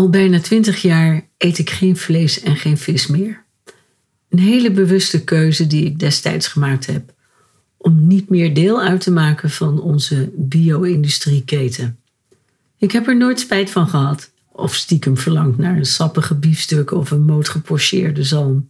Al bijna twintig jaar eet ik geen vlees en geen vis meer. Een hele bewuste keuze die ik destijds gemaakt heb om niet meer deel uit te maken van onze bio-industrieketen. Ik heb er nooit spijt van gehad of stiekem verlangd naar een sappige biefstuk of een moot gepocheerde zalm.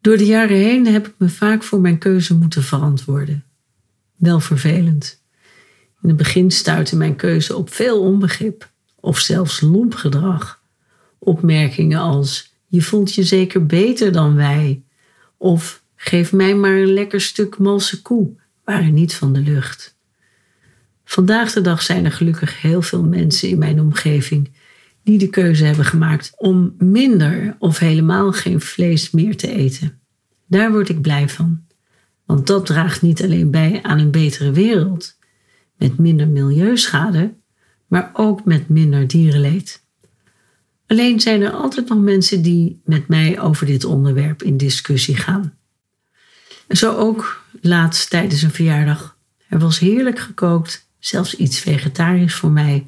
Door de jaren heen heb ik me vaak voor mijn keuze moeten verantwoorden. Wel vervelend. In het begin stuitte mijn keuze op veel onbegrip of zelfs lomp gedrag. Opmerkingen als: Je voelt je zeker beter dan wij. Of geef mij maar een lekker stuk malse koe, waren niet van de lucht. Vandaag de dag zijn er gelukkig heel veel mensen in mijn omgeving die de keuze hebben gemaakt om minder of helemaal geen vlees meer te eten. Daar word ik blij van, want dat draagt niet alleen bij aan een betere wereld, met minder milieuschade, maar ook met minder dierenleed. Alleen zijn er altijd nog mensen die met mij over dit onderwerp in discussie gaan. Zo ook laatst tijdens een verjaardag. Er was heerlijk gekookt, zelfs iets vegetarisch voor mij.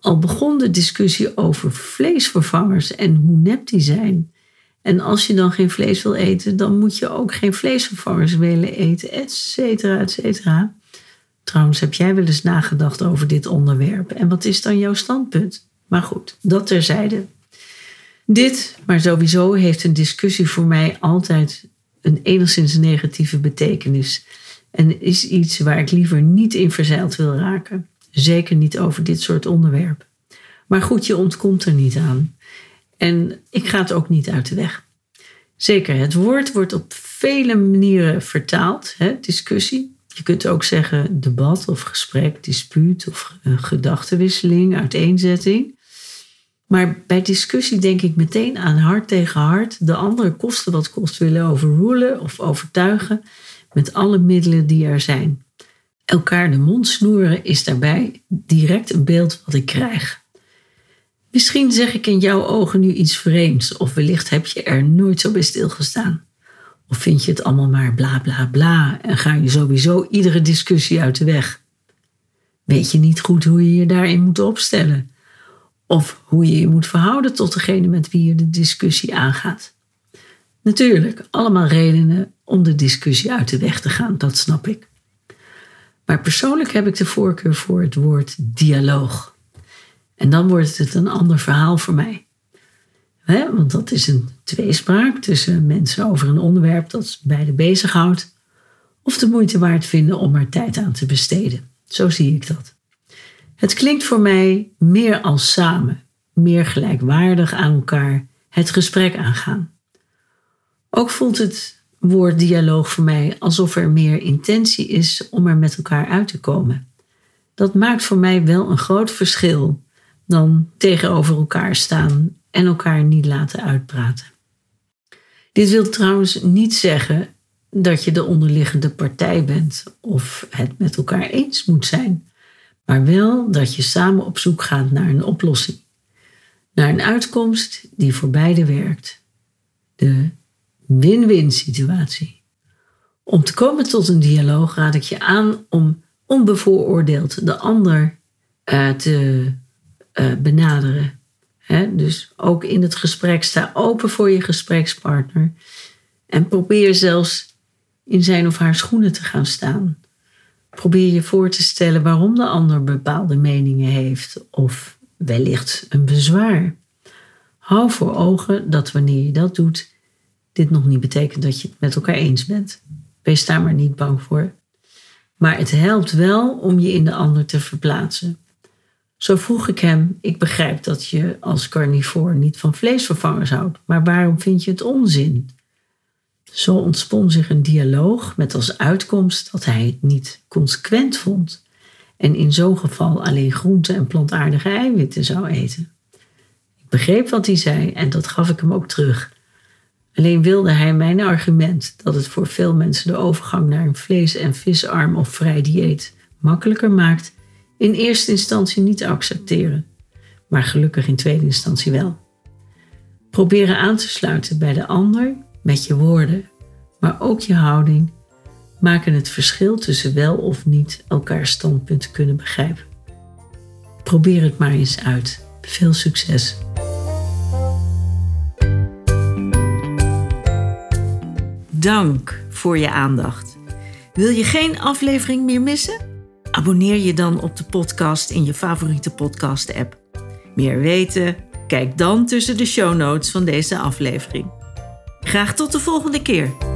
Al begon de discussie over vleesvervangers en hoe nep die zijn. En als je dan geen vlees wil eten, dan moet je ook geen vleesvervangers willen eten, et cetera, et cetera. Trouwens, heb jij wel eens nagedacht over dit onderwerp? En wat is dan jouw standpunt? Maar goed, dat terzijde. Dit, maar sowieso, heeft een discussie voor mij altijd een enigszins negatieve betekenis. En is iets waar ik liever niet in verzeild wil raken. Zeker niet over dit soort onderwerp. Maar goed, je ontkomt er niet aan. En ik ga het ook niet uit de weg. Zeker, het woord wordt op vele manieren vertaald, hè, discussie. Je kunt ook zeggen debat of gesprek, dispuut of uh, gedachtenwisseling, uiteenzetting. Maar bij discussie denk ik meteen aan hart tegen hart, de andere kosten wat kost willen overrulen of overtuigen met alle middelen die er zijn. Elkaar de mond snoeren is daarbij direct een beeld wat ik krijg. Misschien zeg ik in jouw ogen nu iets vreemds, of wellicht heb je er nooit zo bij stilgestaan. Of vind je het allemaal maar bla bla bla en ga je sowieso iedere discussie uit de weg? Weet je niet goed hoe je je daarin moet opstellen? Of hoe je je moet verhouden tot degene met wie je de discussie aangaat? Natuurlijk, allemaal redenen om de discussie uit de weg te gaan, dat snap ik. Maar persoonlijk heb ik de voorkeur voor het woord dialoog. En dan wordt het een ander verhaal voor mij. Hè? Want dat is een tweespraak tussen mensen over een onderwerp dat beide bezighoudt. Of de moeite waard vinden om er tijd aan te besteden. Zo zie ik dat. Het klinkt voor mij meer als samen, meer gelijkwaardig aan elkaar het gesprek aangaan. Ook voelt het woord dialoog voor mij alsof er meer intentie is om er met elkaar uit te komen. Dat maakt voor mij wel een groot verschil dan tegenover elkaar staan en elkaar niet laten uitpraten. Dit wil trouwens niet zeggen dat je de onderliggende partij bent of het met elkaar eens moet zijn, maar wel dat je samen op zoek gaat naar een oplossing, naar een uitkomst die voor beide werkt. De win-win situatie. Om te komen tot een dialoog raad ik je aan om onbevooroordeeld de ander uh, te uh, benaderen dus ook in het gesprek sta open voor je gesprekspartner. En probeer zelfs in zijn of haar schoenen te gaan staan. Probeer je voor te stellen waarom de ander bepaalde meningen heeft of wellicht een bezwaar. Hou voor ogen dat wanneer je dat doet, dit nog niet betekent dat je het met elkaar eens bent. Wees daar maar niet bang voor. Maar het helpt wel om je in de ander te verplaatsen. Zo vroeg ik hem: Ik begrijp dat je als carnivoor niet van vleesvervangers houdt, maar waarom vind je het onzin? Zo ontspon zich een dialoog met als uitkomst dat hij het niet consequent vond en in zo'n geval alleen groente en plantaardige eiwitten zou eten. Ik begreep wat hij zei en dat gaf ik hem ook terug. Alleen wilde hij mijn argument dat het voor veel mensen de overgang naar een vlees- en visarm of vrij dieet makkelijker maakt, in eerste instantie niet accepteren, maar gelukkig in tweede instantie wel. Proberen aan te sluiten bij de ander met je woorden, maar ook je houding, maken het verschil tussen wel of niet elkaars standpunten kunnen begrijpen. Probeer het maar eens uit. Veel succes! Dank voor je aandacht. Wil je geen aflevering meer missen? Abonneer je dan op de podcast in je favoriete podcast-app. Meer weten? Kijk dan tussen de show notes van deze aflevering. Graag tot de volgende keer.